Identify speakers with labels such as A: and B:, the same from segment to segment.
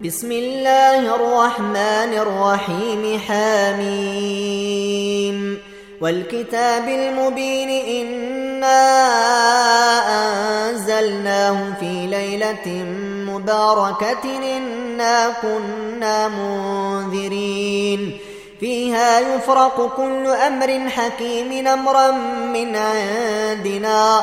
A: بسم الله الرحمن الرحيم حاميم. والكتاب المبين إنا أنزلناه في ليلة مباركة إنا كنا منذرين. فيها يفرق كل أمر حكيم أمرا من عندنا.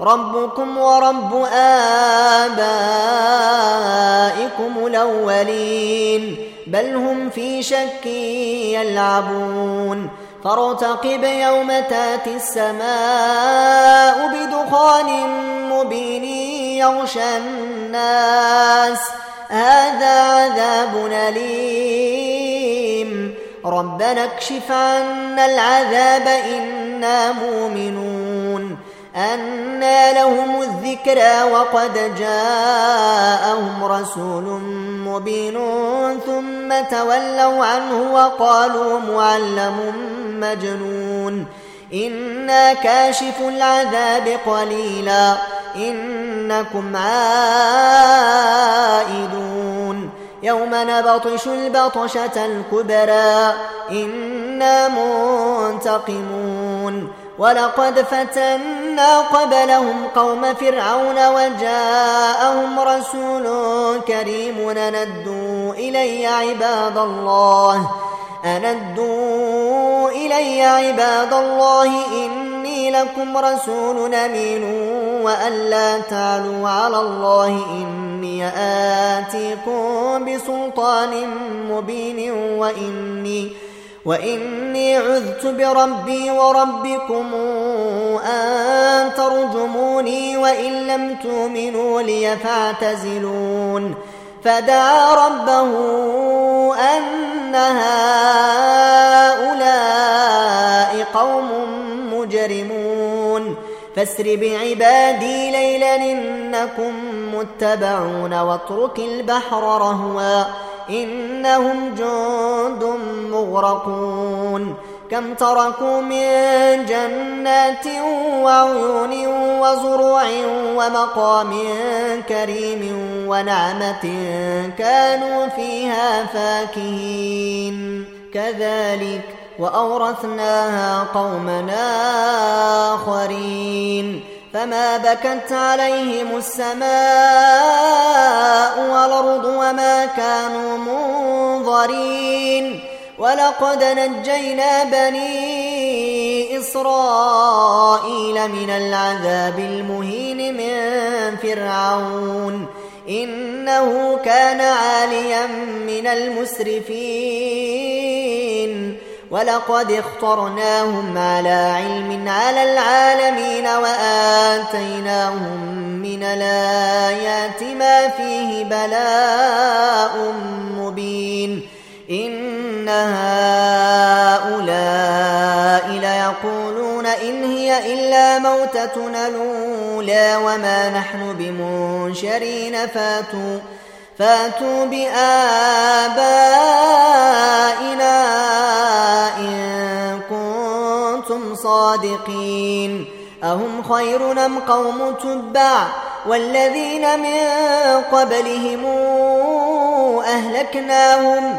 A: ربكم ورب آبائكم الأولين بل هم في شك يلعبون فارتقب يوم تاتي السماء بدخان مبين يغشى الناس هذا عذاب أليم ربنا اكشف عنا العذاب إنا مؤمنون أنى لهم الذكرى وقد جاءهم رسول مبين ثم تولوا عنه وقالوا معلم مجنون إنا كاشف العذاب قليلا إنكم عائدون يوم نبطش البطشة الكبرى إنا منتقمون ولقد فتنا قبلهم قوم فرعون وجاءهم رسول كريم ندوا إلي عباد الله أندوا إلي عباد الله إني لكم رسول أمين وأن لا تعلوا على الله إني آتيكم بسلطان مبين وإني وإني عذت بربي وربكم أن ترجموني وإن لم تؤمنوا لي فاعتزلون فدعا ربه أن هؤلاء قوم مجرمون فاسر بعبادي ليلا إنكم متبعون واترك البحر رهوا إنهم جند مغرقون. كم تركوا من جنات وعيون وزروع ومقام كريم ونعمة كانوا فيها فاكهين. كذلك وأورثناها قومنا آخرين. فما بكت عليهم السماء منظرين ولقد نجينا بني إسرائيل من العذاب المهين من فرعون. إنه كان عاليا من المسرفين. ولقد اخترناهم على علم على العالمين وآتيناهم من الآيات ما فيه بلاء إن هؤلاء ليقولون إن هي إلا موتتنا الأولى وما نحن بمنشرين فاتوا فاتوا بآبائنا إن كنتم صادقين. أهم خير أم قوم تبع؟ والذين من قبلهم أهلكناهم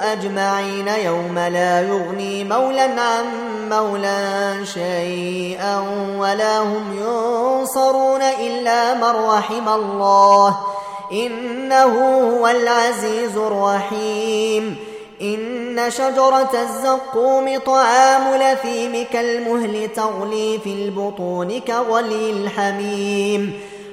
A: أجمعين يوم لا يغني مولا عن مولا شيئا ولا هم ينصرون إلا من رحم الله. إنه هو العزيز الرحيم. إن شجرة الزقوم طعام لثيم كالمهل تغلي في البطون كغلي الحميم.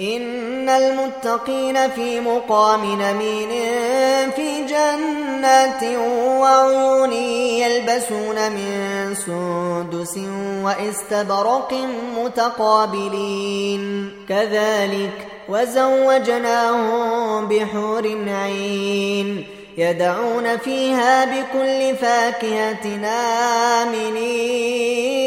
A: إن المتقين في مقام نمين في جنات وعيون يلبسون من سندس وإستبرق متقابلين. كذلك وزوجناهم بحور عين يدعون فيها بكل فاكهة آمنين.